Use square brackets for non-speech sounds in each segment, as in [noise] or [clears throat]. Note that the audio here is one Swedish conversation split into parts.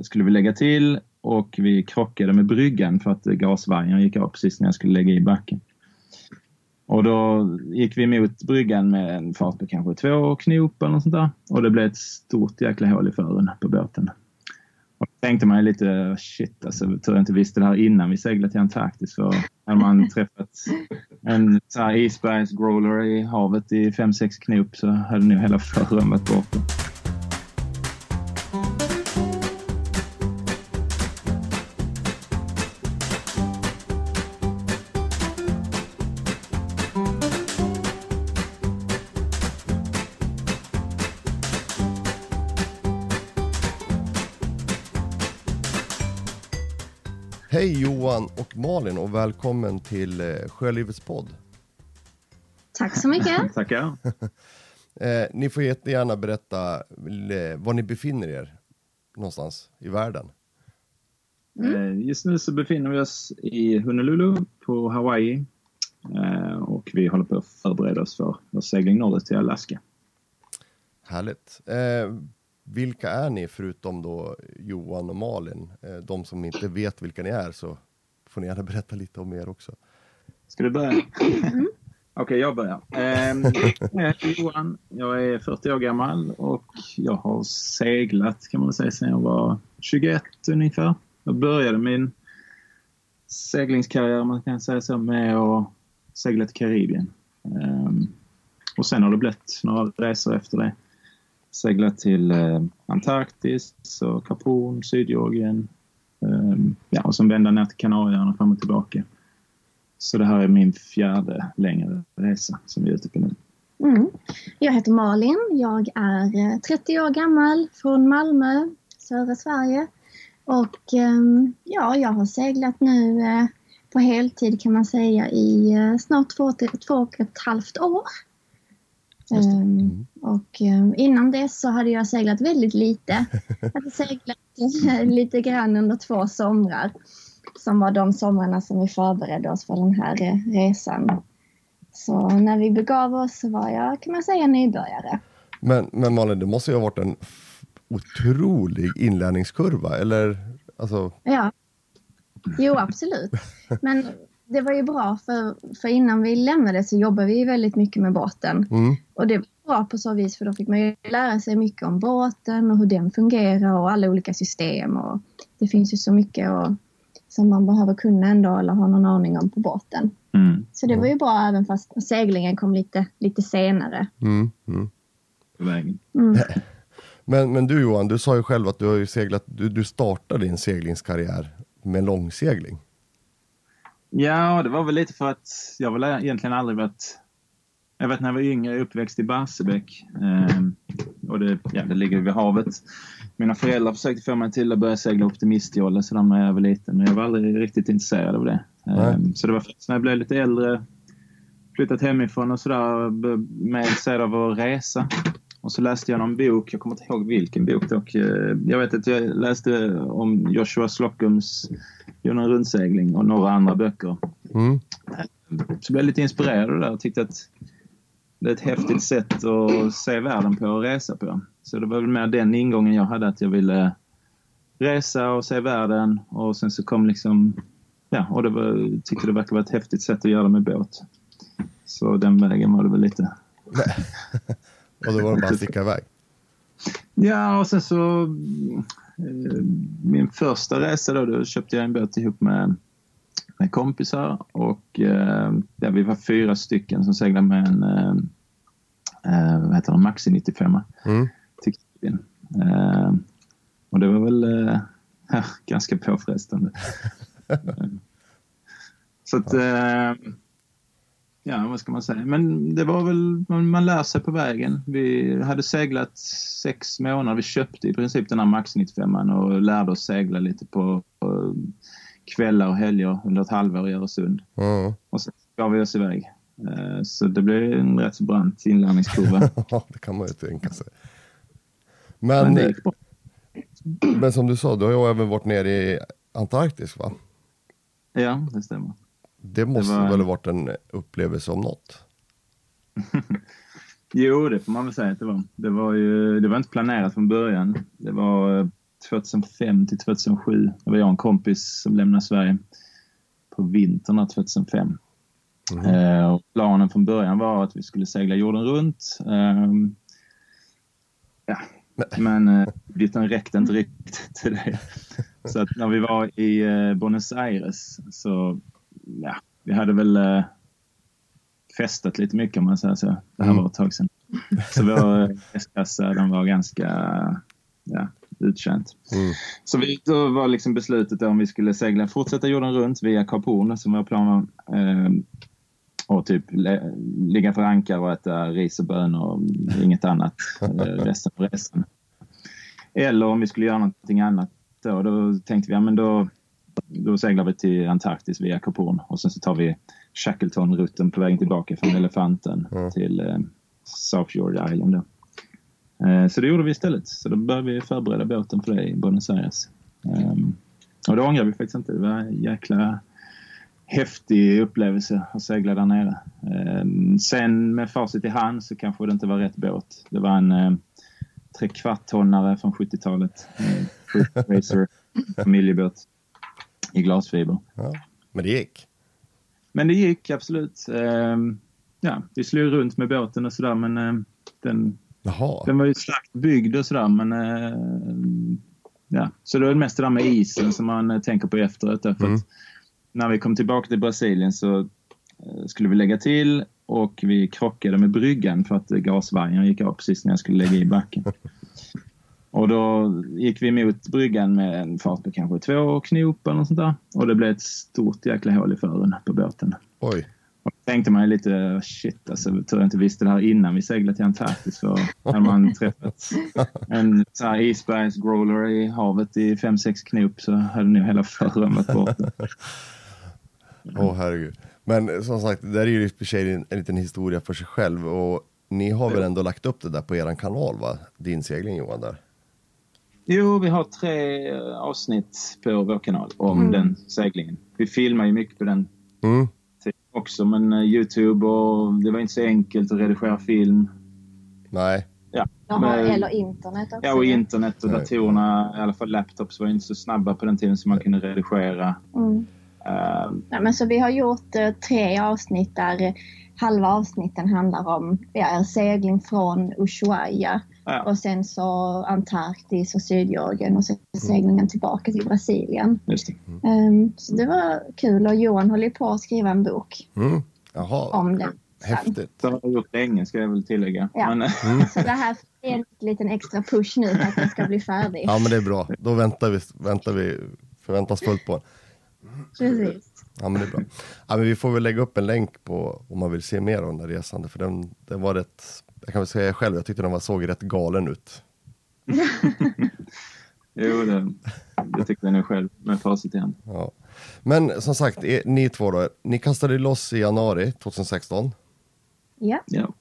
skulle vi lägga till och vi krockade med bryggan för att gasvajern gick av precis när jag skulle lägga i backen. Och då gick vi mot bryggan med en fart på kanske två knop eller något sånt där. Och det blev ett stort jäkla hål i fören på båten. Och då tänkte man lite, shit alltså, tur jag inte visste det här innan vi seglade till Antarktis. För hade man [laughs] träffat en så här isbergsgrowler i havet i 5-6 knop så hade nog hela fören varit borta. Johan och Malin och välkommen till eh, Sjölivets podd. Tack så mycket. [laughs] Tackar. [laughs] Eh, ni får jättegärna berätta eh, var ni befinner er någonstans i världen. Mm. Just nu så befinner vi oss i Honolulu på Hawaii eh, och vi håller på att förbereda oss för vår segling norrut till Alaska. Härligt. Eh, vilka är ni förutom då Johan och Malin? De som inte vet vilka ni är så får ni gärna berätta lite om er också. Ska du börja? Okej, okay, jag börjar. Eh, jag heter Johan, jag är 40 år gammal och jag har seglat kan man säga sedan jag var 21 ungefär. Jag började min seglingskarriär, man kan säga så, med att segla till Karibien. Eh, och sen har det blivit några resor efter det seglat till eh, Antarktis och Kapon, Sydgeorgien. Eh, ja, och sen vända ner till Kanarieöarna fram och tillbaka. Så det här är min fjärde längre resa som vi är ute på nu. Mm. Jag heter Malin. Jag är 30 år gammal från Malmö, södra Sverige. Och eh, ja, jag har seglat nu eh, på heltid kan man säga i eh, snart två, två och ett halvt år. Mm. Och um, innan dess så hade jag seglat väldigt lite. Jag hade seglat [laughs] lite grann under två somrar. Som var de somrarna som vi förberedde oss för den här resan. Så när vi begav oss så var jag, kan man säga, nybörjare. Men, men Malin, det måste ju ha varit en otrolig inlärningskurva, eller? Alltså... Ja, jo absolut. Men det var ju bra för, för innan vi lämnade så jobbade vi väldigt mycket med båten. Mm. Och det var bra på så vis för då fick man ju lära sig mycket om båten och hur den fungerar och alla olika system. Och det finns ju så mycket och, som man behöver kunna ändå eller ha någon aning om på båten. Mm. Så det var ju bra även fast seglingen kom lite, lite senare. Mm. mm. mm. [laughs] Men, men du Johan, du sa ju själv att du har seglat, du, du startade din seglingskarriär med långsegling. Ja, det var väl lite för att jag väl egentligen aldrig varit... Jag vet när jag var yngre, jag uppväxt i Barsebäck. Eh, och det, ja, det ligger vid havet. Mina föräldrar försökte få mig till att börja segla optimistjolle sådär när jag var liten. Men jag var aldrig riktigt intresserad av det. Eh, så det var först när jag blev lite äldre, flyttat hemifrån och sådär, mer intresserad av att resa. Och så läste jag någon bok, jag kommer inte ihåg vilken bok dock. Eh, jag vet att jag läste om Joshua Slockums en rundsegling och några andra böcker. Mm. Så blev jag lite inspirerad det där och tyckte att det är ett häftigt sätt att se världen på och resa på. Så det var väl mer den ingången jag hade, att jag ville resa och se världen och sen så kom liksom, ja, och det var, tyckte det verkade vara ett häftigt sätt att göra det med båt. Så den vägen var det väl lite. [laughs] och då var det bara att sticka iväg? Ja, och sen så Eh, min första resa då, då köpte jag en båt ihop med, med kompisar och eh, ja, vi var fyra stycken som seglade med en eh, eh vad heter det, Maxi 95 mm. till eh, Och det var väl eh, [laughs] ganska påfrestande. [laughs] Så att ja, vad ska man säga? Men det var väl, man lär sig på vägen. Vi hade seglat sex månader. Vi köpte i princip den här Max 95 och lärde oss segla lite på, på kvällar och helger under ett halvår i Öresund. Mm. Och sen gav vi oss iväg. Eh, så det blev en rätt så brant inlärningskurva. [laughs] Det kan man ju tänka sig. Men, men, men som du sa, du har ju även varit nere i Antarktis va? Ja, det stämmer. Det måste det var... väl ha varit en upplevelse om något? [laughs] jo, det får man väl säga att det var. Det var, ju, det var inte planerat från början. Det var 2005 till 2007. Det var jag en kompis som lämnade Sverige på vintern 2005. Mm. Eh, och planen från början var att vi skulle segla jorden runt. Eh, ja. Men eh, budgeten räckte inte riktigt till det. Så att när vi var i eh, Buenos Aires så ja, vi hade väl eh, festat lite mycket om man säger så. Det här mm. var ett tag sedan. Så vår S-kassa den var ganska ja, uttjänt. Mm. Så vi, då var liksom beslutet om vi skulle segla, fortsätta jorden runt via Kap Horn som var planen. Eh, och typ ligga för ankar och äta ris och bönor och inget annat eh, [laughs] resten av resan. Eller om vi skulle göra någonting annat då, då tänkte vi ja, men då, då seglar vi till Antarktis via Kap Horn och sen så tar vi Shackleton-rutten på vägen tillbaka från Elefanten mm. till eh, South Georgia Island. Då. Eh, så det gjorde vi istället. Så då började vi förbereda båten för det i Buenos Aires. Eh, och det ångrar vi faktiskt inte. Det var en jäkla häftig upplevelse att segla där nere. Eh, sen med facit i hand så kanske det inte var rätt båt. Det var en eh, trekvarttonnare från 70-talet. Eh, [laughs] Racer familjebåt i glasfiber. Ja, men det gick? Men det gick absolut. Ja, vi slog runt med båten och sådär men eh, den, den var ju starkt byggd och sådär men eh, ja, så det var mest det där med isen som man eh, tänker på efteråt. Därför mm. när vi kom tillbaka till Brasilien så eh, skulle vi lägga till och vi krockade med bryggan för att gasvajern gick av precis när jag skulle lägga i backen. [laughs] Och då gick vi emot bryggan med en fart på kanske två knop eller något sånt där. Och det blev ett stort jäkla hål i fören på båten. Oj. Tänkte man lite, shit alltså, tur jag inte visste det här innan vi seglade till Antarktis. För hade man [laughs] träffat en så här isbergsgrowler i havet i fem sex knop så hade nog hela fören varit borta. Åh oh, herregud. Men som sagt, det där är ju i och för sig en, en liten historia för sig själv. Och ni har väl ändå lagt upp det där på er kanal, va? Din segling Johan där. Jo, vi har tre avsnitt på vår kanal om mm. den seglingen. Vi filmar ju mycket på den mm. Också, men uh, Youtube och det var inte så enkelt att redigera film. Nej. Ja, Jaha, eller internet också. Ja, och internet och datorerna, i alla fall laptops var inte så snabba på den tiden som man kunde redigera. Mm. Uh, ja, men så vi har gjort uh, tre avsnitt där halva avsnitten handlar om ja, segling från Ushuaia ja. och sen så Antarktis och Sydgeorgien och sen mm. seglingen tillbaka till Brasilien. Just det. Mm. Um, så det var kul och Johan håller på att skriva en bok mm. om det. Häftigt. Det har jag gjort länge ska jag väl tillägga. Ja. Men... Mm. Så det här är en liten extra push nu för att den ska bli färdig. Ja men det är bra. Då väntar vi, väntar vi förväntansfullt på den. Precis. Ja men det är bra. Ja, men vi får väl lägga upp en länk på om man vill se mer av den där resan. För den, den var rätt, jag kan väl säga själv, jag tyckte den var, såg rätt galen ut. [laughs] jo, det, det tyckte jag nog själv med facit i hand. Ja. Men som sagt, ni två då, ni kastade loss i januari 2016. Ja. ja.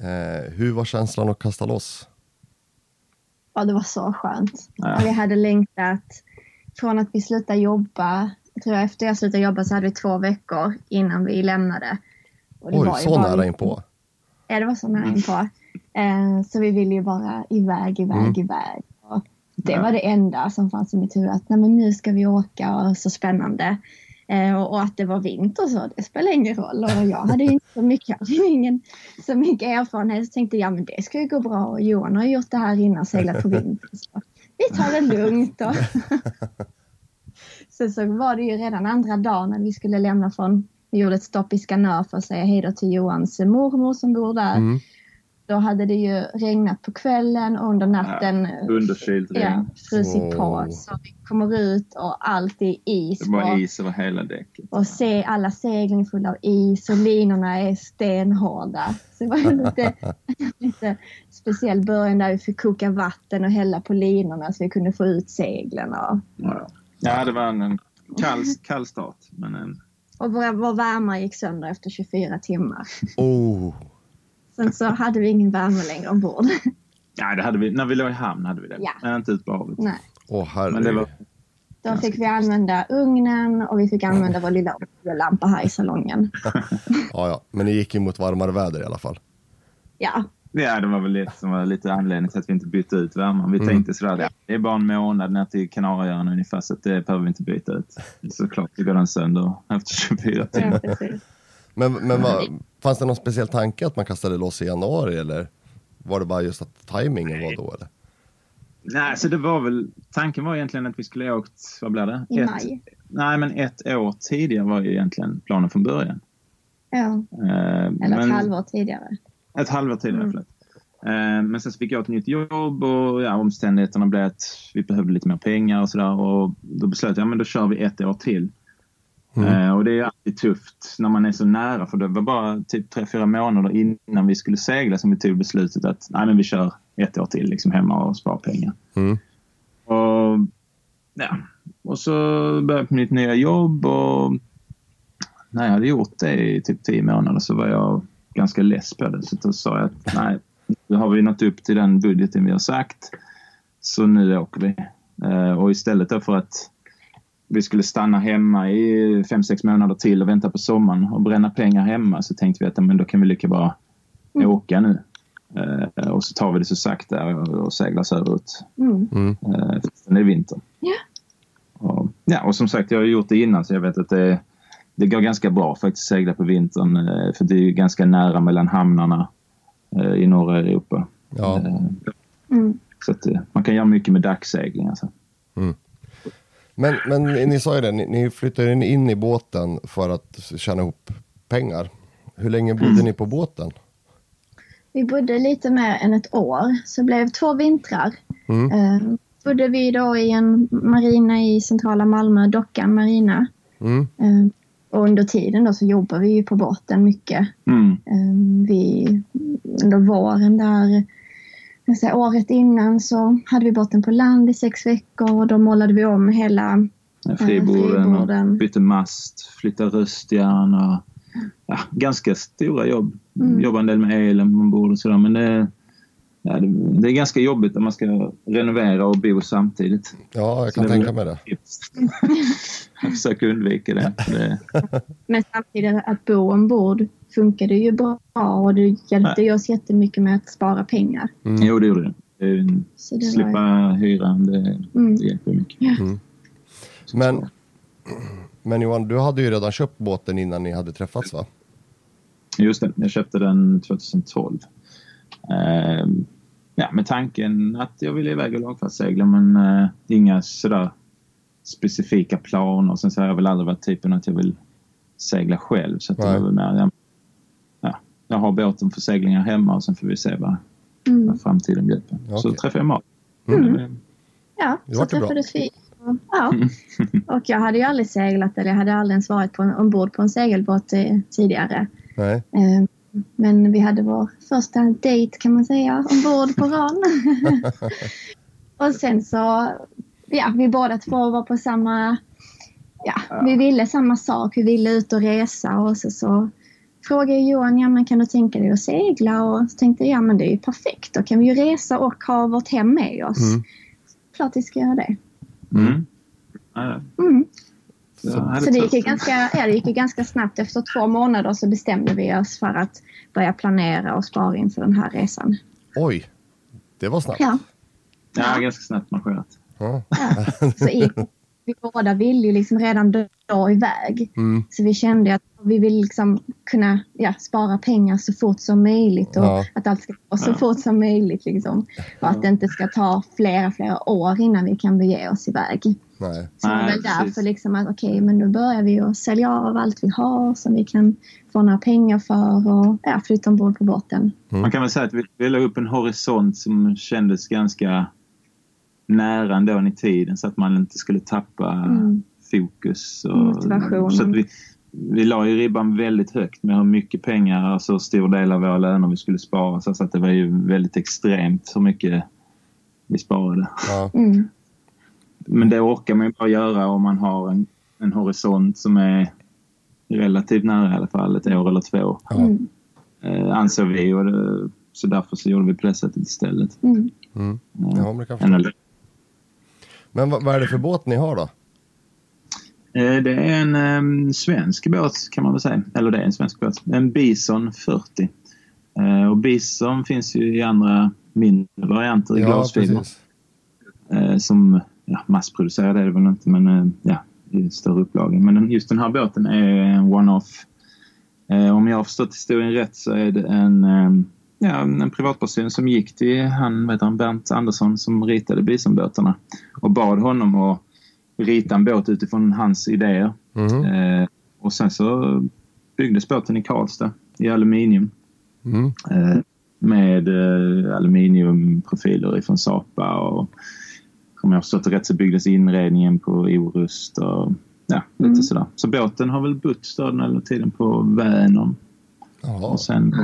Eh, hur var känslan att kasta loss? Ja, det var så skönt. Ja. Vi hade längtat från att vi slutade jobba jag tror efter jag slutade jobba så hade vi två veckor innan vi lämnade. Och det Oj, var så nära inpå? Ja, det var så nära inpå. Eh, så vi ville ju bara iväg, iväg, mm. iväg. Och det ja. var det enda som fanns i mitt huvud. Att Nej, men nu ska vi åka och så spännande. Eh, och, och, att det var vinter så, det spelar ingen roll. Och jag hade inte så mycket, [laughs] ingen så mycket erfarenhet. Så tänkte jag, men det ska ju gå bra. Och Johan har gjort det här innan, seglat på vinter. Så vi tar det lugnt. Och [laughs] [laughs] Sen så var det ju redan andra dagen när vi skulle lämna från, vi gjorde ett stopp i Skanör för att säga hej då till Johans mormor som bor där. Mm. Då hade det ju regnat på kvällen och under natten ja, underkylt regn. Ja, frusit på. Så vi kommer ut och allt är is. Det var is över hela däcket. Och se alla segling fulla av is och linorna är stenhårda. Så det var lite, [laughs] lite speciell början där vi fick koka vatten och hälla på linorna så vi kunde få ut seglen. Och, ja. Ja, det var en kall, kall start. Men en... Och vår, vår värmare gick sönder efter 24 timmar. Oh. Sen så hade vi ingen värme längre ombord. Ja, det hade vi. När vi låg i hamn hade vi det. Ja. Men inte ute på havet. Nej. Oh, Men det var... Då fick vi använda ugnen och vi fick använda vår lilla lampa här i salongen. [laughs] ja, ja, men ni gick ju mot varmare väder i alla fall. Ja. Ja, det var väl det som var lite anledning till att vi inte bytte ut värmen. Vi Mm. tänkte sådär, ja, det är bara en månad ner till Kanarieöarna ungefär så att det behöver vi inte byta ut. Såklart det går den sönder efter 24 timmar. Ja. Men, men vad, fanns det någon speciell tanke att man kastade loss i januari eller var det bara just att tajmingen var då eller? Nej, så det var väl, tanken var egentligen att vi skulle ha åkt, vad blir det? I ett, maj. Nej, men ett år tidigare var ju egentligen planen från början. Ja, Eh, eller men- ett halvår tidigare. Ett halvår tidigare, Mm. förlåt. Eh, Men sen så fick jag ett nytt jobb och ja, omständigheterna blev att vi behövde lite mer pengar och sådär. Och då beslöt jag, ja, men då kör vi ett år till. Mm. Eh, och det är alltid tufft när man är så nära för det var bara typ tre fyra månader innan vi skulle segla som vi tog beslutet att nej, men vi kör ett år till liksom hemma och sparar pengar. Mm. Och, ja. och så började jag på mitt nya jobb och när jag hade gjort det i typ tio månader så var jag ganska less på det. Så då sa jag att nej, nu har vi nått upp till den budgeten vi har sagt. Så nu åker vi. Eh, och istället för att vi skulle stanna hemma i fem sex månader till och vänta på sommaren och bränna pengar hemma så tänkte vi att men då kan vi lika bra Mm. åka nu. Eh, och så tar vi det så sakta och, och seglar söderut. Mm. Mm. Eh, det är vinter. Ja. Och, ja, och som sagt, jag har gjort det innan så jag vet att det, det går ganska bra faktiskt att segla på vintern. eh, För det är ju ganska nära mellan hamnarna eh, i norra Europa. Ja. Eh, Mm. Så att man kan göra mycket med dagssegling. Alltså. Men, men ni sa ju det, ni, ni flyttade in i båten för att tjäna ihop pengar. Hur länge bodde Mm. ni på båten? Vi bodde lite mer än ett år, så det blev två vintrar. Mm. Eh, bodde vi då i en marina i centrala Malmö, Dockan marina. Mm. Eh, och under tiden då så jobbade vi ju på båten mycket. Mm. Eh, vi, under våren där, säga, året innan så hade vi båten på land i sex veckor och då målade vi om hela Eh, Friborden, friborden. och bytte mast, flyttade röstjärn och ja, ganska stora jobb. Mm. Jobbar en del med elen ombord och sådär men det, ja, det, det är ganska jobbigt om man ska renovera och bo samtidigt. Ja, jag kan tänka mig det. [laughs] Jag försöker undvika det. [laughs] Men samtidigt att bo ombord funkade ju bra och det hjälpte ju oss jättemycket med att spara pengar. Mm. Jo, det gjorde det. det slippa var, hyran, det, mm, det hjälper mycket. Men, men Johan, du hade ju redan köpt båten innan ni hade träffats va? Just det, jag köpte den 2012. Ehm, ja, med tanken att jag ville iväg och lagfartssegla men eh, inga sådär specifika planer. Sen så har jag väl aldrig varit typen att jag vill segla själv. Så att det var väl mer, ja, ja, jag har båten för seglingar hemma och sen får vi se vad, mm. vad framtiden bjuder. Så Okej. träffade jag Malin. Mm. Ja, Det så vart ju bra. träffades vi. Och, ja. [laughs] och jag hade ju aldrig seglat eller jag hade aldrig ens varit på en, ombord på en segelbåt eh, tidigare. Nej. Eh, men vi hade vår första dejt kan man säga ombord på Ran. [laughs] [laughs] och sen så, ja, vi båda två var på samma, ja, vi ville samma sak. Vi ville ut och resa och så, så frågade Johan, ja men kan du tänka dig att segla? Och så tänkte jag, ja men det är ju perfekt. Då kan vi ju resa och ha vårt hem med oss. Mm. Klart vi ska göra det. Mm. Ja, Mm. jag hade Så det gick, ganska, ja, det gick ju ganska snabbt. Efter två månader så bestämde vi oss för att börja planera och spara inför den här resan. Oj, det var snabbt. Ja, Ja, ganska snabbt marscherat. Ja. [laughs] Så i, vi båda ville ju liksom redan dra iväg. Mm. Så vi kände att vi vill liksom kunna ja, spara pengar så fort som möjligt och Ja. att allt ska gå så Ja. fort som möjligt. Liksom. Och att det inte ska ta flera, flera år innan vi kan bege oss iväg. Nej. Så det var väl därför liksom att okej, men då börjar vi att sälja av allt vi har som vi kan få några pengar för och ja, flytta ombord på båten. Man kan väl säga att vi, vi la upp en horisont som kändes ganska nära ändå i tiden så att man inte skulle tappa Mm. fokus. Och, Motivation. Så att vi, vi la ju ribban väldigt högt med hur mycket pengar, alltså hur stor del av våra löner vi skulle spara. Så att det var ju väldigt extremt hur mycket vi sparade. Ja. Mm. Men det orkar man ju bara göra om man har en, en horisont som är relativt nära i alla fall, ett år eller två. Ja. Mm. Eh, ansåg vi och det, så därför så gjorde vi på det sättet istället. Mm. Mm. Eh, ja, men det kan jag än förstå. Men vad, vad är det för båt ni har då? Eh, Det är en em, svensk båt kan man väl säga. Eller det är en svensk båt. En Bison 40. Eh, och Bison finns ju i andra mindre varianter i glasfiber. precis. Eh, som ja, massproducerade är det väl inte, men eh, ja, i större upplagor. Men den- just den här båten är en one-off. Om jag har förstått historien rätt så är det en, eh, ja, en privatperson som gick till han, han, Bernt Andersson som ritade Bisonbåtarna och bad honom att rita en båt utifrån hans idéer. Mhm. Eh, och sen så byggdes båten i Karlstad i aluminium Mm. eh, med eh, aluminiumprofiler ifrån Sapa och om jag har förstått det rätt så byggdes inredningen på Orust och ja, lite Mm. sådär. Så båten har väl bott staden hela tiden på Vänern och sen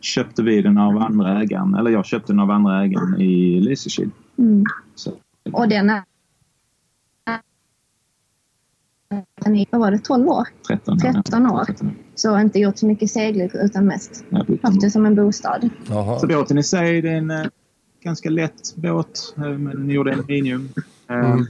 köpte vi den av andra ägaren, eller jag köpte den av andra ägaren i Lysekil. Mm. Och den är... Vad var det, 12 år? 13 13 år. 13 Så inte gjort så mycket segling utan mest Ja, haft det som en bostad. Jaha. Så båten i sig det är en eh, ganska lätt båt, eh, men den gjorde aluminium. Eh, Mm.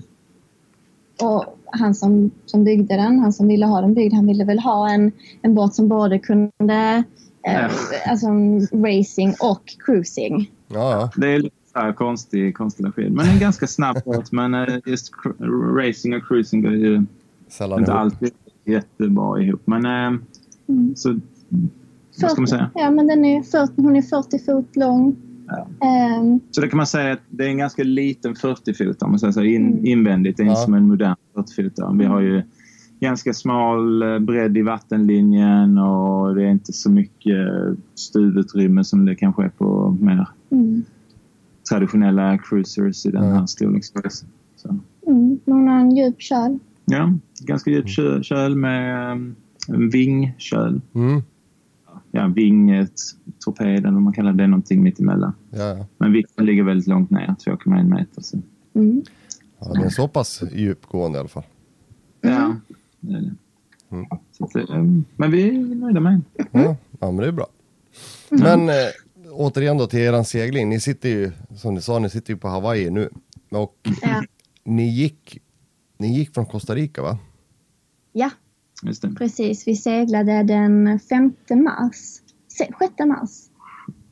Och han som, som byggde den, han som ville ha den byggd, han ville väl ha en, en båt som både kunde eh, Ja. alltså racing och cruising. Ja, ja. Det är lite så här konstig konstellation. Men en ganska snabb [laughs] båt. Men eh, just racing och cruising går ju Sällan inte ihop. alltid jättebra ihop. Men eh, Mm. så... Vad ska man säga? Ja, men den är 40, hon är 40 fot lång. Ja. Ehm, Så det kan man säga att det är en ganska liten 40-fotare om man säger så. In, Mm. Invändigt. Det är Ja. inte som en modern 40-fotare. Vi har ju ganska smal eh, bredd i vattenlinjen och det är inte så mycket eh, stuvutrymme som det kanske är på mer mm, traditionella cruisers i den Ja. här storleksklassen. Så. mm, hon har en djup köl. Ja, ganska djup kö- köl med um, en vingköl. Mm. Ja, vinget, torped eller vad man kallar det, någonting mittemellan. Ja, ja. Men vikten ligger väldigt långt ner, 2,1 meter. Så. Mm. ja, den är så pass djupgående i alla fall. Ja, det är det. Mm. Att, um, men vi är nöjda med den. Ja, ja men det är bra. Men eh, återigen då till eran segling. Ni sitter ju, som ni sa, ni sitter ju på Hawaii nu. Och Ja. ni gick, ni gick från Costa Rica va? ja, Just det. precis. Vi seglade den 5 mars. Se- 6 mars.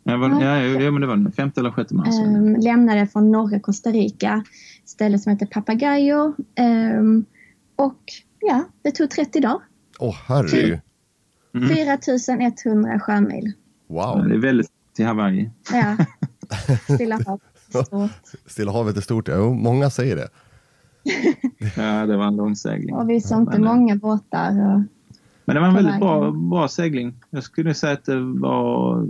Ja, var, ja, ja, men det var den 5 eller 6 mars. Ehm, lämnade från norra Costa Rica, ställe som heter Papagayo. Ehm, och ja, det tog 30 dagar. Åh herregud. Mm. 4100 sjömil. Ja, Wow. det är väldigt till Hawaii. Ja, Stilla havet. Stort. Stilla havet är stort, ja. Många säger det. [laughs] Ja, det var en lång segling. Och vi såg inte eh, många båtar. Och, Men det var en väldigt bra, bra segling. Jag skulle säga att det var...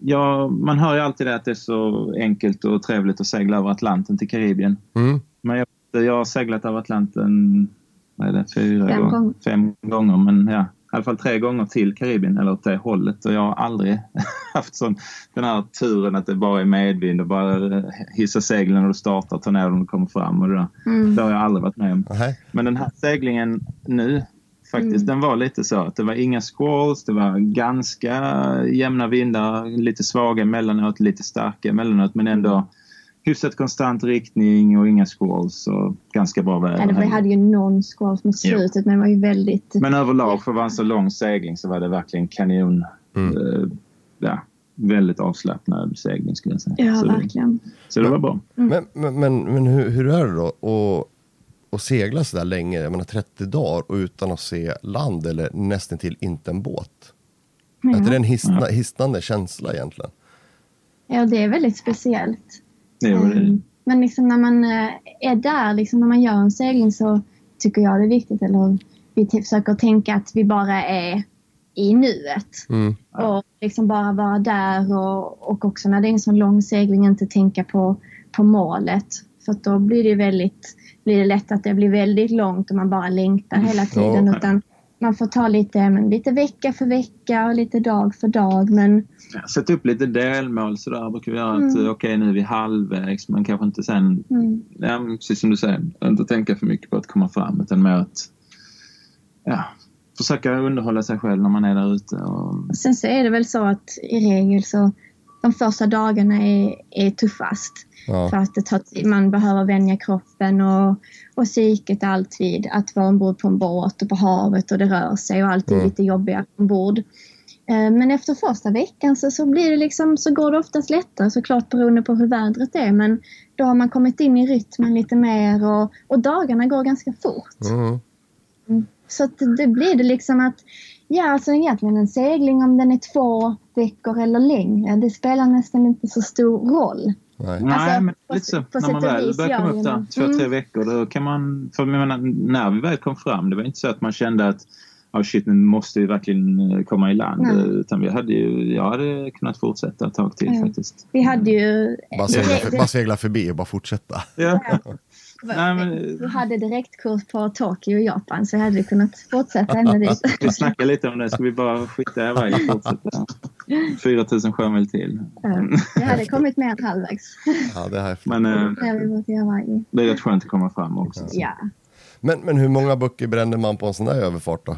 Ja, man hör ju alltid det att det är så enkelt och trevligt att segla över Atlanten till Karibien. Mm. Men jag, jag har seglat över Atlanten vad är det, fyra Fem gånger, gånger. fem gånger. Men ja, i alla fall tre gånger till Karibien eller åt det hållet. Och jag har aldrig [laughs] haft sån, den här turen att det bara är medvind och bara hissa seglen när du startar, ta ner dem och kommer fram. Och det, där. mm, det har jag aldrig varit med om. Nej. Men den här seglingen nu, faktiskt, Mm. den var lite så att det var inga squalls, det var ganska jämna vindar, lite svaga emellanåt, lite starka emellanåt, men ändå hyfsat konstant riktning och inga squalls och ganska bra väder. ja, det var, hade ju någon squall mot slutet, men det var ju väldigt... Men överlag för att vara en så lång segling så var det verkligen kanon. Mm. Eh, ja, väldigt avslappnad segling skulle jag säga. Ja, så, det, verkligen. så det var bra. Men, men, men, men hur, hur är det då att, att segla så där länge, jag menar 30 dagar och utan att se land eller nästan till inte en båt? Är inte det en hisna, hisnande känsla egentligen? Ja, det är väldigt speciellt. Ehm, Men liksom när man eh, är där, liksom när man gör en segling så tycker jag det är viktigt, eller vi försöker tänka att vi bara är i nuet. Mm. Och liksom bara vara där och, och också när det är en sån lång segling inte tänka på, på målet. För att då blir det väldigt, blir det lätt att det blir väldigt långt och man bara längtar hela tiden. Ja. Utan man får ta lite, men lite vecka för vecka och lite dag för dag. Men Sätt upp lite delmål sådär brukar vi göra. Att, Mm. Okej, nu är vi halvvägs men kanske inte sen mm, ja, precis som du säger, inte tänka för mycket på att komma fram utan mer att ja, försöka underhålla sig själv när man är där ute. Och, Sen så är det väl så att i regel så de första dagarna är, är tuffast. Ja. För att det tar. Man behöver vänja kroppen och, och psyket alltid. Att vara ombord på en båt och på havet och det rör sig och allt är Mm. lite jobbigare ombord. Eh, Men efter första veckan så, så, blir det liksom, så går det oftast lättare såklart beroende på hur vädret är. Men då har man kommit in i rytmen lite mer och, och dagarna går ganska fort. Mm. Så att det blir det liksom att, ja alltså egentligen en segling om den är två veckor eller längre, det spelar nästan inte så stor roll. Nej. Nej, Alltså, men på- lite så. på När man väl börjar komma upp där, man. två, Mm. tre veckor, då kan man... För jag menar, när vi väl kom fram, det var inte så att man kände att oh shit, nu måste vi verkligen eh, komma i land. Nej. Utan vi hade ju, jag hade kunnat fortsätta ett tag till Ja. faktiskt. Vi hade ju... Bara, segla, för, bara segla förbi och bara fortsätta. Ja. Nej, men- Vi hade direktkurs på Tokyo, Japan, så hade vi kunnat fortsätta ända [laughs] dit. Vi snackade lite om det. Ska vi bara skita iväg och fortsätta? [laughs] 4000 sjömil till. Ja, Vi hade kommit mer än halvvägs. Ja, det här. Men eh, Det är rätt skönt att komma fram också. Ja. Men, men hur många böcker bränner man på en sån där överfart då?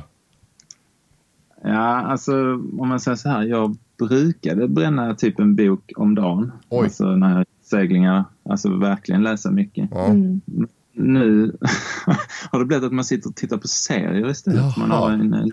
Ja, alltså om man säger så här. Jag brukade bränna typ en bok om dagen. Oj. Alltså när jag seglingar. Alltså verkligen läsa mycket. Mm. Nu [laughs] har det blivit att man sitter och tittar på serier istället. Man har Jaha. en, eh,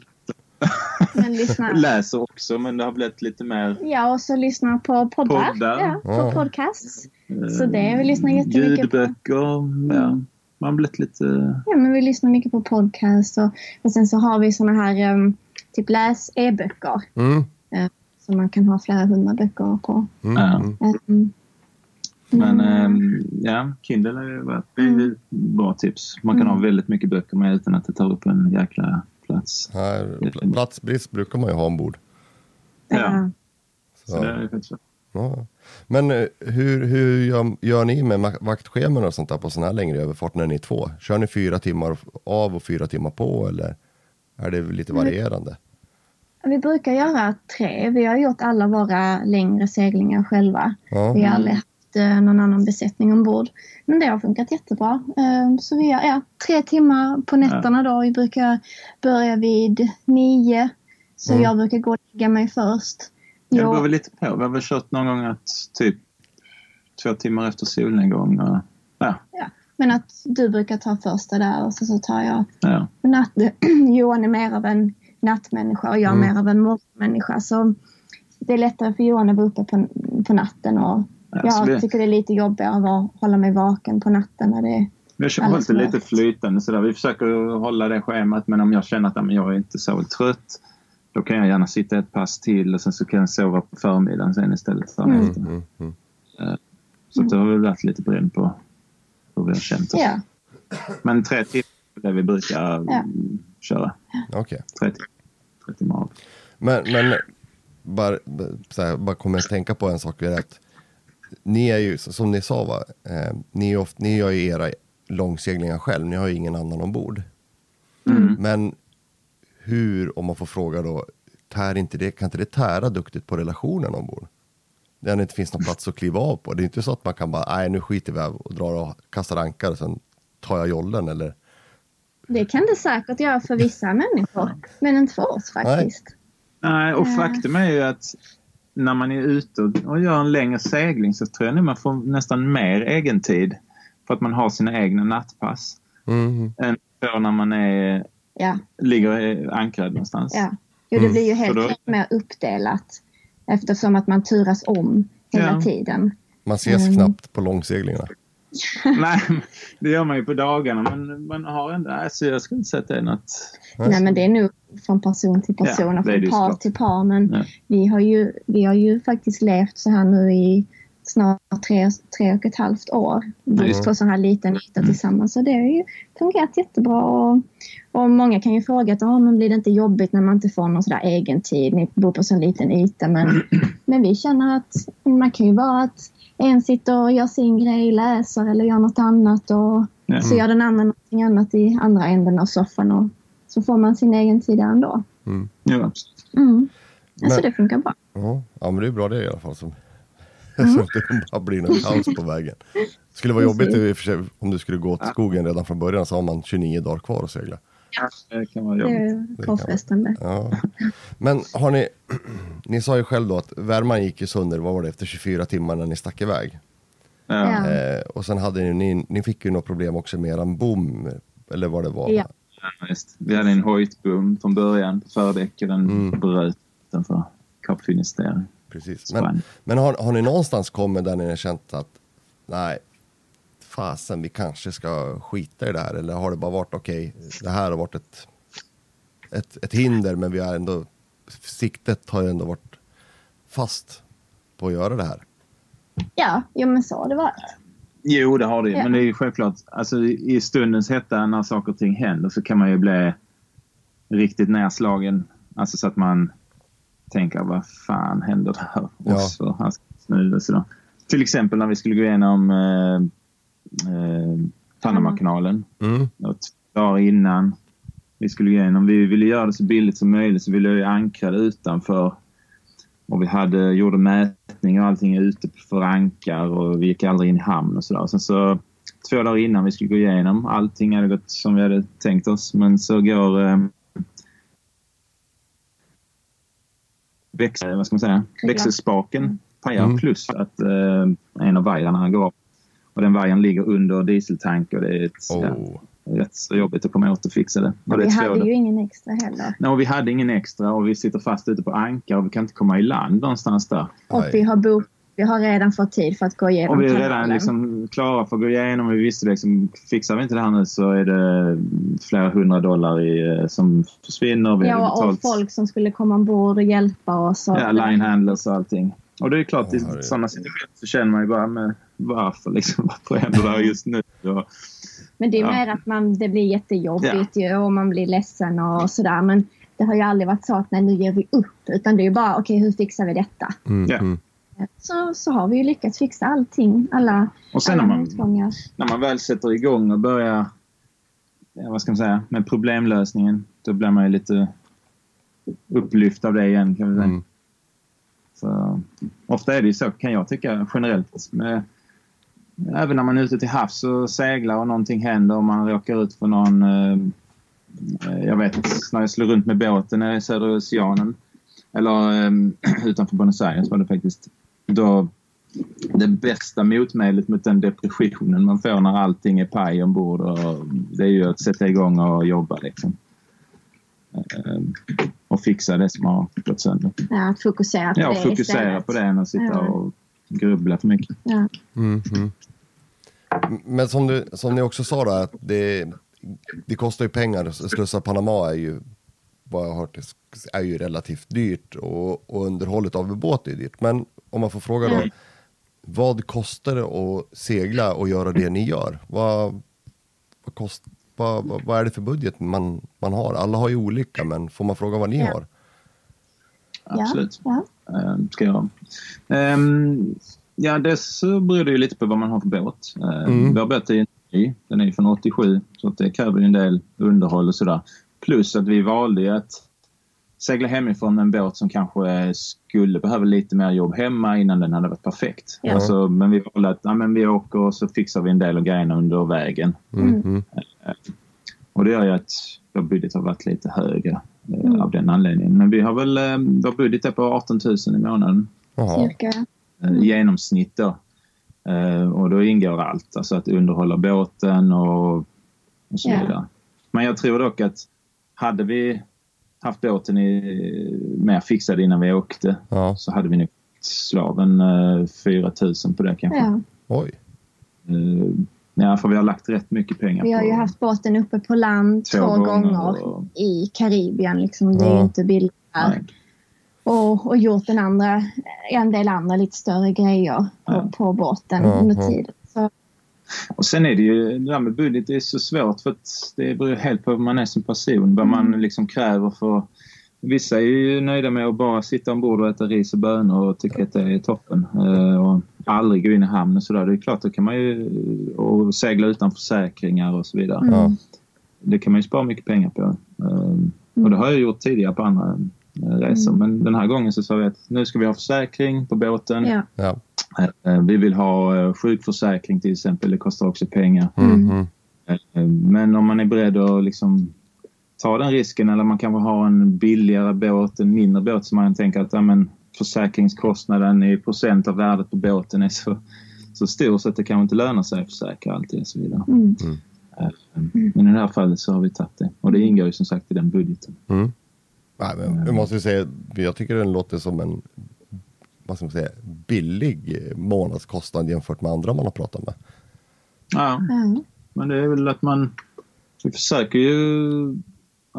[laughs] läser också men det har blivit lite mer Ja, och så lyssna på poddar. Poddar. Ja, på Ja. podcasts. eh, Så det, vi lyssnar jättemycket på. ljudböcker. Ja. Man har blivit lite... Ja, men vi lyssnar mycket på podcast och, och sen så har vi såna här um, typ läs-e-böcker. Mm. Som man kan ha flera hundra böcker på. Mm. Mm. Men mm, eh, ja, Kindle är ju ett bra tips. Man kan Mm. ha väldigt mycket böcker med utan att det tar upp en jäkla plats. Här, pl- platsbrist brukar man ju ha ombord. Ja. ja. Så Så. det är faktiskt så. Ja. Men eh, hur, hur gör, gör ni med ma- vaktscheman och sånt där på sån här längre överfart när ni är två? Kör ni fyra timmar av och fyra timmar på eller är det lite Mm. varierande? Vi brukar göra tre. Vi har gjort alla våra längre seglingar själva. Ja. Vi har aldrig haft eh, någon annan besättning ombord. Men det har funkat jättebra. Eh, Så vi gör ja, tre timmar på nätterna då. Vi brukar börja vid nio. Så Mm. jag brukar gå och lägga mig först. Det Jo, beror väl lite på. Vi har väl kört någon gång att typ två timmar efter solnedgång. Och, ja, Men att du brukar ta första där och så, så tar jag ja. natt. [clears throat] Johan är mer av en nattmänniska och jag är Mm. mer av en morgonmänniska. Så det är lättare för Johan att vara uppe på, på natten och Ja, jag vi, tycker det är lite jobbigare att hålla mig vaken på natten när det är vi har hållit det lite flytande sådär. Vi försöker hålla det schemat men om jag känner att jag är inte så trött då kan jag gärna sitta ett pass till och sen så kan jag sova på förmiddagen sen istället. För Mm. efter. Mm, mm. Så det har väl varit lite beroende på hur vi har känt oss. Ja, Men tre timmar är det vi brukar Ja. mm, köra. Okej. Tre timmar av. Men, men bara, här, bara kommer att tänka på en sak. är att Ni är ju, som ni sa, va? Eh, ni, är oft, ni gör ju era långseglingar själv. Ni har ju ingen annan ombord. Mm. Men hur, om man får fråga då, tär inte det, kan inte det tära duktigt på relationen ombord? Där det inte finns någon plats att kliva av på. Det är inte så att man kan bara, nej nu skiter vi och drar och kastar ankar och sen tar jag jollen eller? det kan det säkert göra för vissa människor. Men inte för oss faktiskt. Nej, och Ja. faktum är ju att när man är ute och- gör en längre segling så tror jag nog man får nästan mer egen tid för att man har sina egna nattpass Mm. än för när man är, Ja, ligger ankrad någonstans. ja. Jo, det Mm. blir ju helt då- klart mer uppdelat. Eftersom att man turas om hela Ja. tiden. Man ses Mm. knappt på långseglingarna. [laughs] Nej, det gör man ju på dagarna men man har ändå, alltså jag skulle inte säga att det är något... Nej, men det är nog från person till person Ja, och från par till par. Men Ja. vi, har ju, vi har ju faktiskt levt så här nu i snart tre, tre och ett halvt år. just på så här liten yta tillsammans. Så det har ju fungerat jättebra. Och, och många kan ju fråga att ah, men blir det inte jobbigt när man inte får någon sådär egen tid? Ni bor på så liten yta. Men, [clears throat] men vi känner att man kan ju vara att en sitter och gör sin grej, läser eller gör något annat. Och Ja. så gör den andra någonting annat i andra änden av soffan. Och så får man sin egen tid ändå. Mm. Ja, absolut. Mm. Alltså Men- det funkar bra. Ja, ja, men det är bra det i alla fall. Som, Mm. [laughs] så att det bara blir något kaos på vägen. Det skulle vara jobbigt Precis. i och för sig, om du skulle gå åt skogen redan från början så har man 29 dagar kvar att segla. Det kan vara Det jobbigt. är kan vara. påfrestande. Ja. Men har ni, [clears throat] ni sa ju själv då att värman gick ju sönder, vad var det, efter 24 timmar när ni stack iväg. Ja. Eh, och sen hade ni, ni, ni fick ju något problem också med eran bom, eller vad det var. Ja. Ja, just. Vi hade en hojtbom från början på fördäck och den Mm. bröt utanför Kap Finisterre. Precis. Men, men har, har ni någonstans kommit där ni har känt att nej, fasen, vi kanske ska skita i det här? Eller har det bara varit okej, det här har varit ett, ett, ett hinder, men vi har ändå, siktet har ju ändå varit fast på att göra det här. Ja, jo men så har det varit. Jo, det har det ju. Ja. Men det är ju självklart, alltså, i stundens hetta när saker och ting händer så kan man ju bli riktigt nedslagen. Alltså så att man tänker, vad fan händer det här Ja. nu, så då. Till exempel när vi skulle gå igenom eh, eh, Panamakanalen. Mm. Och två dagar innan vi skulle gå igenom. Vi ville göra det så billigt som möjligt så vi låg ankrade utanför. Och vi hade, gjorde mätningar och allting ute för ankar och vi gick aldrig in i hamn och sådär. Sen så två dagar innan vi skulle gå igenom, allting hade gått som vi hade tänkt oss. Men så går eh, väx, vad ska man säga, växelspaken pajar Mm. plus att eh, en av vajerna går av. Och den vajern ligger under dieseltank och det är ett, ja, Oh. rätt så jobbigt att komma åt och fixa det. Och det vi hade ju ingen extra heller. Nej, och vi hade ingen extra och vi sitter fast ute på ankar och vi kan inte komma i land någonstans där. Och vi har, bok, vi har redan fått tid för att gå igenom Och vi är redan liksom klara för att gå igenom. Vi visste liksom, fixar vi inte det här nu så är det flera hundra dollar i, eh, som försvinner. Vi Ja, och betalt folk som skulle komma ombord och hjälpa oss. Och ja, line handlers och allting. Och det är klart, Ja, i herregud. sådana situationer så känner man ju bara, men varför liksom? [laughs] Varför händer det här just nu? Och, Men det är Ja. mer att man, det blir jättejobbigt ju, och man blir ledsen och sådär. Men det har ju aldrig varit så att nej, nu ger vi upp. Utan det är ju bara, okej, hur fixar vi detta? Mm. Ja. Så, så har vi ju lyckats fixa allting. Alla, och sen när man, motgångar. när man väl sätter igång och börjar ja, vad ska man säga, med problemlösningen, då blir man ju lite upplyft av det igen kan vi säga. Mm. Så, ofta är det ju så kan jag tycka generellt. Med, även när man är ute till havs och seglar och någonting händer och man råkar ut för någon... Eh, jag vet när jag slog runt med båten i södra oceanen. Eller eh, [clears throat] utanför Buenos Aires var det faktiskt. Då, det bästa motmedlet mot den depressionen man får när allting är paj ombord och det är ju att sätta igång och jobba liksom. Eh, och fixa det som har gått sönder. Ja, att fokusera på Ja, det fokusera istället. på det än att sitta Ja. och grubbla för mycket. Ja. Mm, mm. Men som, du, som ni också sa då, att det, det kostar ju pengar. Slussa Panama är ju, vad jag har hört, är ju relativt dyrt och, och underhållet av en båt är dyrt. Men om man får fråga då, Mm. vad kostar det att segla och göra det ni gör? Vad, vad, kost, vad, vad, vad är det för budget man, man har? Alla har ju olika, men får man fråga vad ni Ja. har? Absolut. Ja. Ehm, ska jag. Ehm, ja, det så beror det ju lite på vad man har för båt. Ehm, Mm. Vår båt är ny. Den är från 87 så det kräver ju en del underhåll och sådär. Plus att vi valde att segla hemifrån med en båt som kanske skulle behöva lite mer jobb hemma innan den hade varit perfekt. Ja. Alltså, men vi valde att ja, men vi åker och så fixar vi en del av grejerna under vägen. Mm, Mm. mm. Och det gör ju att vår budget har varit lite högre eh, Mm. av den anledningen. Men vi har väl, eh, vår budget är på 18 000 i månaden. Cirka. eh, Mm. i genomsnitt då. Eh, och då ingår allt, alltså att underhålla båten och, och så vidare. Men jag tror dock att hade vi haft båten i, mer fixad innan vi åkte Ja. så hade vi nog slaven eh, 4 000 på det kanske. Ja. Oj. Eh, ja, för vi har lagt rätt mycket pengar Vi har på ju haft båten uppe på land två, gånger, och- i Karibien. Liksom. Det är Ja. ju inte billigt här. Och, och gjort en, andra, en del andra lite större grejer på, Ja. på båten Ja, under ja. tiden. Och sen är det ju, det där med budget det är så svårt för att det beror helt på vad man är som person, vad man liksom kräver för Vissa är ju nöjda med att bara sitta ombord och äta ris och bönor och tycker att det är toppen. Eh, och aldrig gå in i hamn och sådär. Det är klart, då kan man ju och segla utan försäkringar och så vidare. mm. Det kan man ju spara mycket pengar på. Eh, och det har jag gjort tidigare på andra eh, resor. Men den här gången så sa vi att nu ska vi ha försäkring på båten. ja. Ja. Eh, Vi vill ha eh, sjukförsäkring till exempel. Det kostar också pengar. Mm, mm. Eh, Men om man är beredd att liksom ta den risken eller man kanske har en billigare båt, en mindre båt som man tänker att ja, men, försäkringskostnaden i procent av värdet på båten är så, så stor så att det kanske inte lönar sig att försäkra alltid och så vidare. Mm. Eh, Men i det här fallet så har vi tagit det och det ingår ju som sagt i den budgeten. Mm. Nej, men jag måste ju säga, jag tycker den låter som en vad ska man säga, billig månadskostnad jämfört med andra man har pratat med. Ja, Ja. men det är väl att man... Vi försöker ju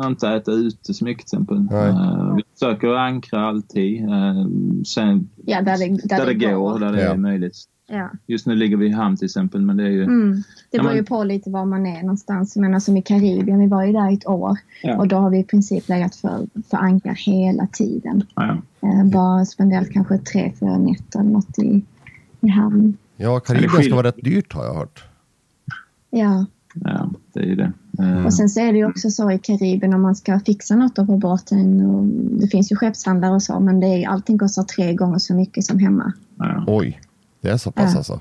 inte äta ute så mycket till exempel. Nej. Eh, vi försöker ankra alltid. Uh, sen, Ja, där det, där där det det går, där det Ja. är möjligt. Ja. Just nu ligger vi i hamn till exempel, men det är ju... Mm. Det Ja, beror ju men- på lite var man är någonstans. Men som i Karibien, vi var ju där ett år Ja. och då har vi i princip legat för, för ankar hela tiden. Ja, Eh, bara spenderat kanske tre, fyra nätter något i, i hamn. Ja, Karibien ska vara rätt dyrt har jag hört. Ja, ja, det är ju det. Eh, och sen så är det ju också så i Karibien om man ska fixa något på båten. Och det finns ju skeppshandlare och så men det är, allting kostar tre gånger så mycket som hemma. ja. Oj, det är så pass Ja. alltså.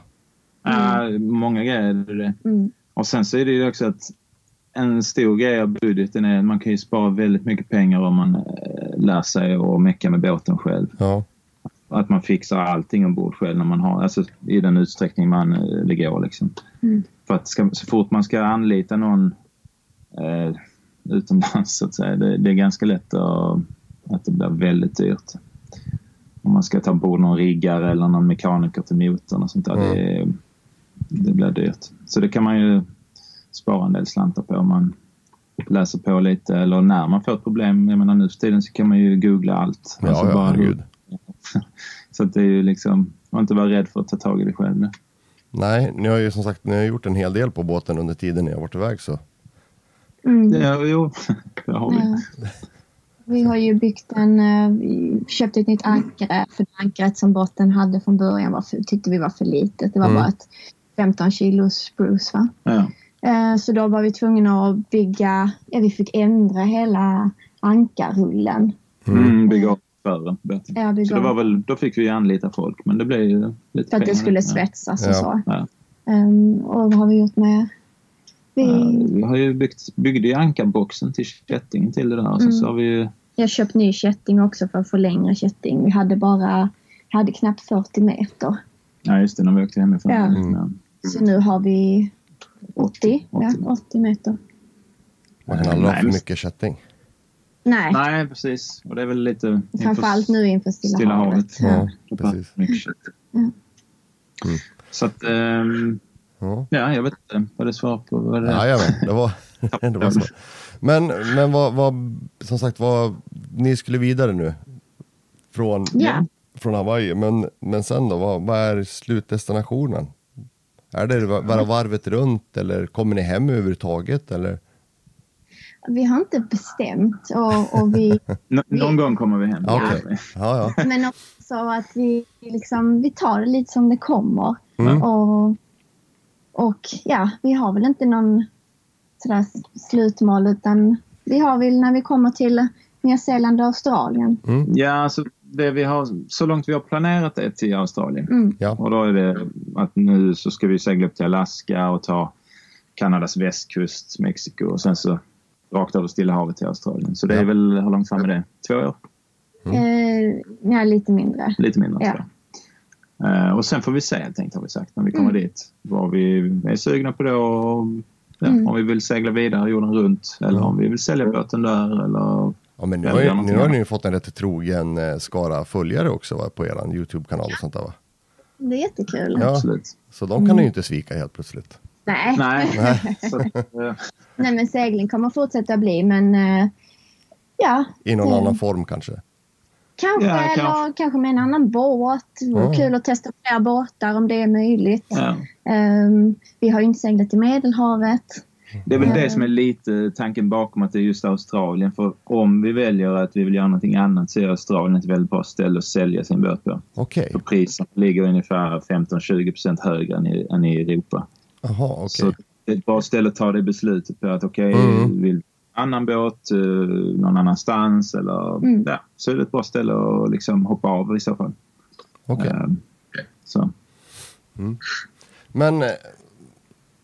Ja, många grejer är det det. Mm. Och sen så är det ju också att en stor grej av budgeten är att man kan ju spara väldigt mycket pengar om man eh, lär sig att mecka med båten själv. Ja, Att man fixar allting ombord själv när man har, alltså i den utsträckning man eh, det går liksom. Mm. För att ska, så fort man ska anlita någon eh, utomlands så att säga, det, det är ganska lätt att, att det blir väldigt dyrt. Om man ska ta ombord någon riggare eller någon mekaniker till motorn och sånt där. Mm. Det, det blir dyrt. Så det kan man ju spara en del slantar på om man läser på lite eller när man får ett problem. Jag menar nu för tiden så kan man ju googla allt. ja, Alltså ja bara- herregud. [laughs] så att det är ju liksom, man inte vara rädd för att ta tag i det själv. nu. Nej, ni har ju som sagt ni har gjort en hel del på båten under tiden ni har varit iväg så. Mm. Ja, jo, [laughs] det har vi. Ja. [laughs] Vi har ju byggt en, eh, vi köpte ett nytt ankare för det ankaret som båten hade från början var för, tyckte vi var för litet. Det var Mm. bara ett 15 kilos spruce va. Ja. Eh, Så då var vi tvungna att bygga, ja vi fick ändra hela ankarrullen. Mm, bygga upp båten. Ja, bygga Så det var väl, då fick vi anlita folk, men det blev ju lite För att det skulle svetsas Ja. och så. Ja. Um, och vad har vi gjort mer? Vi, Ja, Vi har ju byggt, byggde ju ankarboxen till kättingen till det där. Och sen Mm. så har vi ju, Jag har köpt ny kätting också för att få längre kätting. Vi hade bara, hade knappt 40 meter. ja just det, när vi åkte hemifrån. Ja. Mm. Så nu har vi 80, ja, 80. 80 meter. Man kan aldrig ha för mycket kätting. Nej, Nej, precis. Och det är väl lite... framförallt nu inför Stilla, Stilla havet. havet. Ja. Precis. mycket kött. Ja. Mm. Så att, ehm, Ja. ja, jag vet inte vad det svar på. Vad det Jajamän, det var, [laughs] [laughs] det var så. Men, men vad, vad, som sagt, vad, ni skulle vidare nu från, Ja. från Hawaii, men, men sen då, vad, vad är slutdestinationen? Är det bara varvet runt eller kommer ni hem överhuvudtaget? Eller? Vi har inte bestämt och, och vi, [laughs] Nå- någon gång kommer vi hem. Ja, okej. Ja, ja. men också att vi, liksom, vi tar det lite som det kommer. Mm. Och, och ja, vi har väl inte någon sådär slutmål utan vi har väl när vi kommer till Nya Zeeland och Australien. Mm. Ja, alltså det vi har, så långt vi har planerat det till Australien. Mm. ja. Och då är det att nu så ska vi segla upp till Alaska och ta Kanadas västkust, Mexiko och sen så rakt över Stilla havet till Australien. Så det är Ja. väl, hur långt fram är det? Två år? Eh, ja, lite mindre. Lite mindre. Ja. Eh, och sen får vi se helt enkelt har vi sagt när vi kommer Mm. dit. Vad vi är sugna på då. Och, ja, Mm. Om vi vill segla vidare jorden runt eller om vi vill sälja båten där eller ja men nu Eller har, ju, nu har ni ju fått en rätt trogen eh, skara följare också va, på er Youtube-kanal och sånt där va? Det är jättekul. Ja. absolut. Så de kan ni ju inte svika helt plötsligt. Nej. Nej. [laughs] Nej. så, att, eh, Nej, men segling kommer fortsätta bli men eh, ja, I någon Mm. annan form kanske. Kanske Ja, eller kanske. kanske med en annan båt. Det vore Ja. kul att testa fler båtar om det är möjligt. ja. Ehm, vi har ju inte seglat i Medelhavet. Det är väl Mm. det som är lite tanken bakom att det är just Australien. För om vi väljer att vi vill göra någonting annat så är Australien ett väldigt bra ställe att sälja sin båt på. Okej, För priset ligger ungefär 15-20% högre än i, än i Europa. jaha okej. Så det är ett bra ställe att ta det beslutet på att okej, Mm. vill annan båt eh, någon annanstans eller Mm. ja, så är det ett bra ställe att liksom hoppa av i så fall. Okej. Eh, så. Men eh,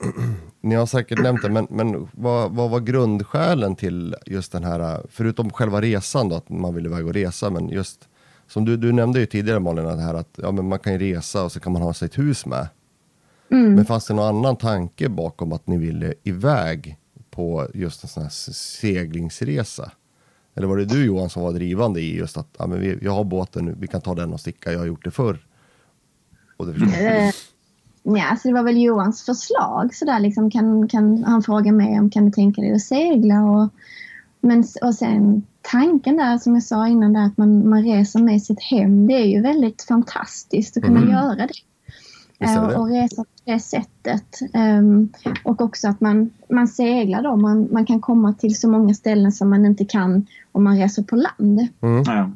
[clears throat] ni har säkert nämnt det, men, men vad, vad var grundskälen till just den här, förutom själva resan då, att man vill iväg och resa, men just som du, du nämnde ju tidigare Malin, det här att ja, men man kan ju resa och så kan man ha sitt hus med. Mm. Men fanns det någon annan tanke bakom att ni ville iväg på just en sån här seglingsresa? Eller var det du Johan som var drivande i just att ja, men vi, jag har båten nu, vi kan ta den och sticka, jag har gjort det förr. Och det förstår jag. Eh, Ja, så det var väl Johans förslag. Så där, liksom, kan, kan han fråga mig om kan du tänka dig att segla? Och, men, och sen tanken där som jag sa innan där, att man, man reser med sitt hem. Det är ju väldigt fantastiskt att kunna Mm. göra det. Det Eh, och resa på det sättet. Ehm, och också att man, man seglar då. Man, man kan komma till så många ställen som man inte kan om man reser på land. Mm. Ja.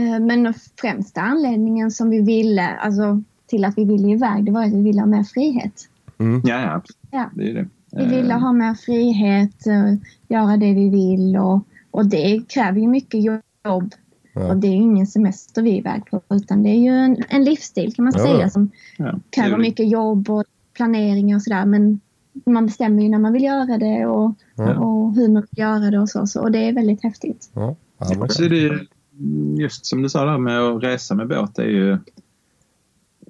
Eh, Men främsta anledningen som vi ville, alltså till att vi ville iväg, det var att vi ville ha mer frihet. Mm. Ja, ja, absolut. Ja. Det är det. Vi ville Eh, ha mer frihet, göra det vi vill och, och det kräver ju mycket jobb. Ja. Och det är ju ingen semester vi är iväg på utan det är ju en, en livsstil kan man Ja. säga som ja. Kräver mycket jobb och planering och sådär. Men man bestämmer ju när man vill göra det och, Ja. och hur man vill göra det och så. så och det är väldigt häftigt. Ja. Ja, så är det ju, just som du sa där med att resa med båt, det är ju...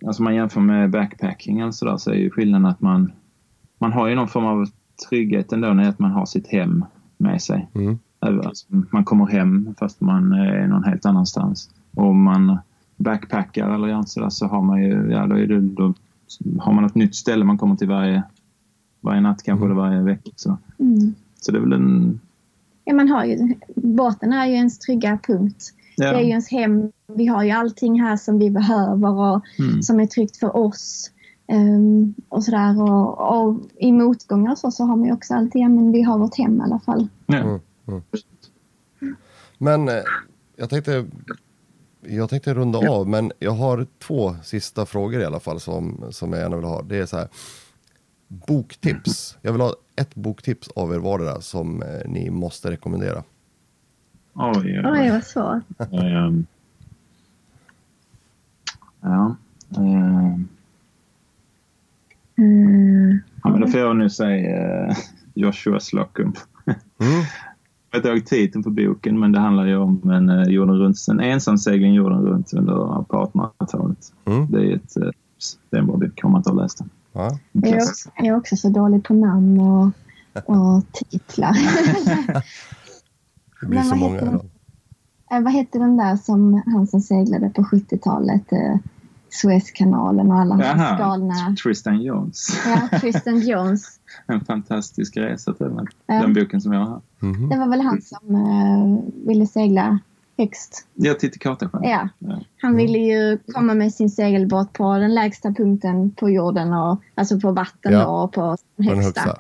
Alltså man jämför med backpacking eller sådär så är ju skillnaden att man, man har ju någon form av trygghet ändå när att man har sitt hem med sig. Mm. Alltså, man kommer hem fast man är någon helt annanstans. Och om man backpackar eller gör sådär så har man ju, ja då, är det, då har man ett nytt ställe man kommer till varje, varje natt kanske Mm. eller varje vecka. Så. Mm. så det är väl en... Ja, man har ju, båten är ju ens trygga punkt. Ja, Det är ju ens hem. Vi har ju allting här som vi behöver och mm, som är tryggt för oss. Ehm, och sådär. Och, och i motgångar och så, så har man ju också alltid, ja men vi har vårt hem i alla fall. ja. Mm. Men eh, jag tänkte, jag tänkte runda av, men jag har två sista frågor i alla fall som, som jag gärna vill ha. Det är så här, boktips. Jag vill ha ett boktips av er vardera som eh, ni måste rekommendera. Oj, oj, vad svårt. Ehm, ja. ehm, Mm. ja, men då får jag nu säga eh, Joshua Slocum. Mm. [laughs] Jag vet inte titeln på boken, men det handlar ju om en, eh, jorden runt, en ensamsegling jorden runt under 1800-talet. Mm. Det är ett, eh, det är en bra bok om man inte har läst den. Ja. Jag är, också, jag är också så dålig på namn och, och titlar. [laughs] Det blir Men så vad många. heter Då. Eh, vad hette den där som han som seglade på 70-talet? Suezkanalen och alla hans Jaha, galna... Tristan Jones. Ja, Tristan Jones. [laughs] En fantastisk resa till den, Ja. den boken som jag har här. Mhm. Det var väl han som eh, ville segla högst. Jag tittar Katasjön. Ja. Ja. Han ville ju komma med sin segelbåt på den lägsta punkten på jorden, och, alltså på vatten Ja. då, och på den På den högsta.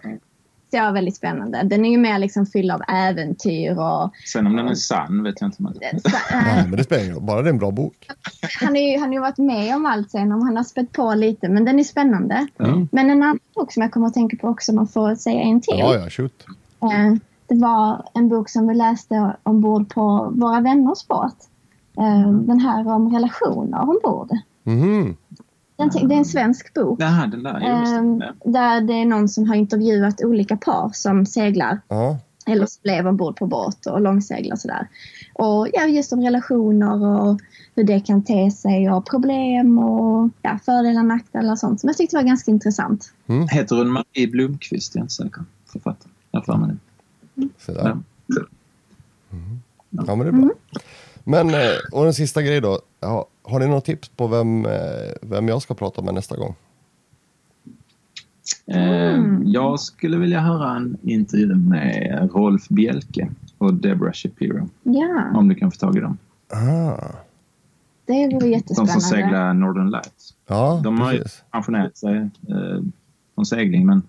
Så det var väldigt spännande. Den är ju mer liksom fylld av äventyr och... Sen om den är sann vet jag inte. Men... Så, [laughs] Nej, men det spelar ingen bara det är en bra bok. han, är ju, han har ju varit med om allt sen, om han har spett på lite, men den är spännande. Ja. Men en annan bok som jag kommer att tänka på också, om man får säga en till. Ja, ja, shoot. Eh, Det var en bok som vi läste ombord på våra vänners båt. Eh, Den här om relationer ombord. Mhm. Den, det är en svensk bok. Jaha, den där. Ehm, det. Ja. Där det är någon som har intervjuat olika par som seglar Ja. eller som lever ombord på båt och långseglar och sådär. Och ja, just om relationer och hur det kan te sig och problem och ja, fördelar nackdelar och sånt som jag tyckte var ganska intressant. Heter hon Marie Blomqvist? Jag är inte säker. Författare. Jag har för mig det. Där. Ja. Ja, men det är bra. Men, eh, och den sista grejen då. Ja, har ni några tips på vem, eh, vem jag ska prata med nästa gång? Ehm, Jag skulle vilja höra en intervju med Rolf Bjelke och Deborah Shapiro. Ja, Om du kan få tag i dem. Ah. det vore De jättespännande. som seglar Northern Lights. Ja, De har ju precis. pensionerat sig eh, från segling men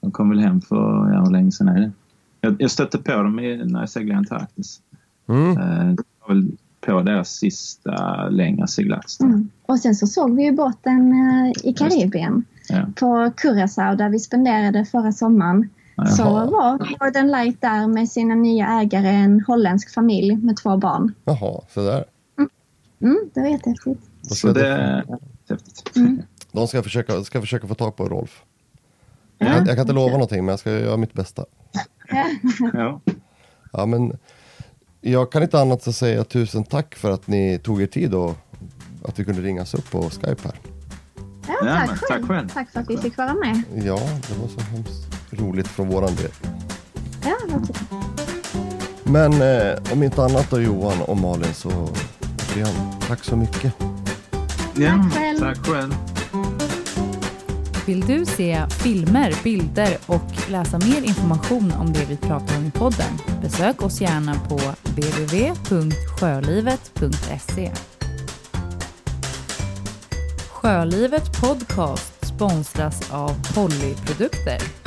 de kom väl hem för, ja hur länge sedan är det? Jag, jag stötte på dem i, när jag seglade i Antarktis. Mm. Eh, det var väl på deras sista längre seglats. Mm. Och sen så såg vi ju båten eh, i Karibien Ja. på Curaçao där vi spenderade förra sommaren. Ja, Så Jaha. var Northern Light där med sina nya ägare, en holländsk familj med två barn. Jaha, så där. Mm, det var jättehäftigt. Då ska Så jag- det häftigt. De ska försöka, ska försöka få tag på Rolf. Ja. Jag, jag kan inte lova någonting, men jag ska göra mitt bästa. [laughs] Ja. Ja, men jag kan inte annat än säga tusen tack för att ni tog er tid och att vi kunde ringas upp på Skype här. Ja, tack, själv. tack själv. Tack för att vi fick vara med. Ja, det var så hemskt roligt från våran del. Ja. Men eh, om inte annat då Johan och Malin så tack så mycket. Ja, Tack själv. Tack själv. Vill du se filmer, bilder och läsa mer information om det vi pratar om i podden? Besök oss gärna på www.sjölivet.se. Sjölivet Podcast sponsras av Pollyprodukter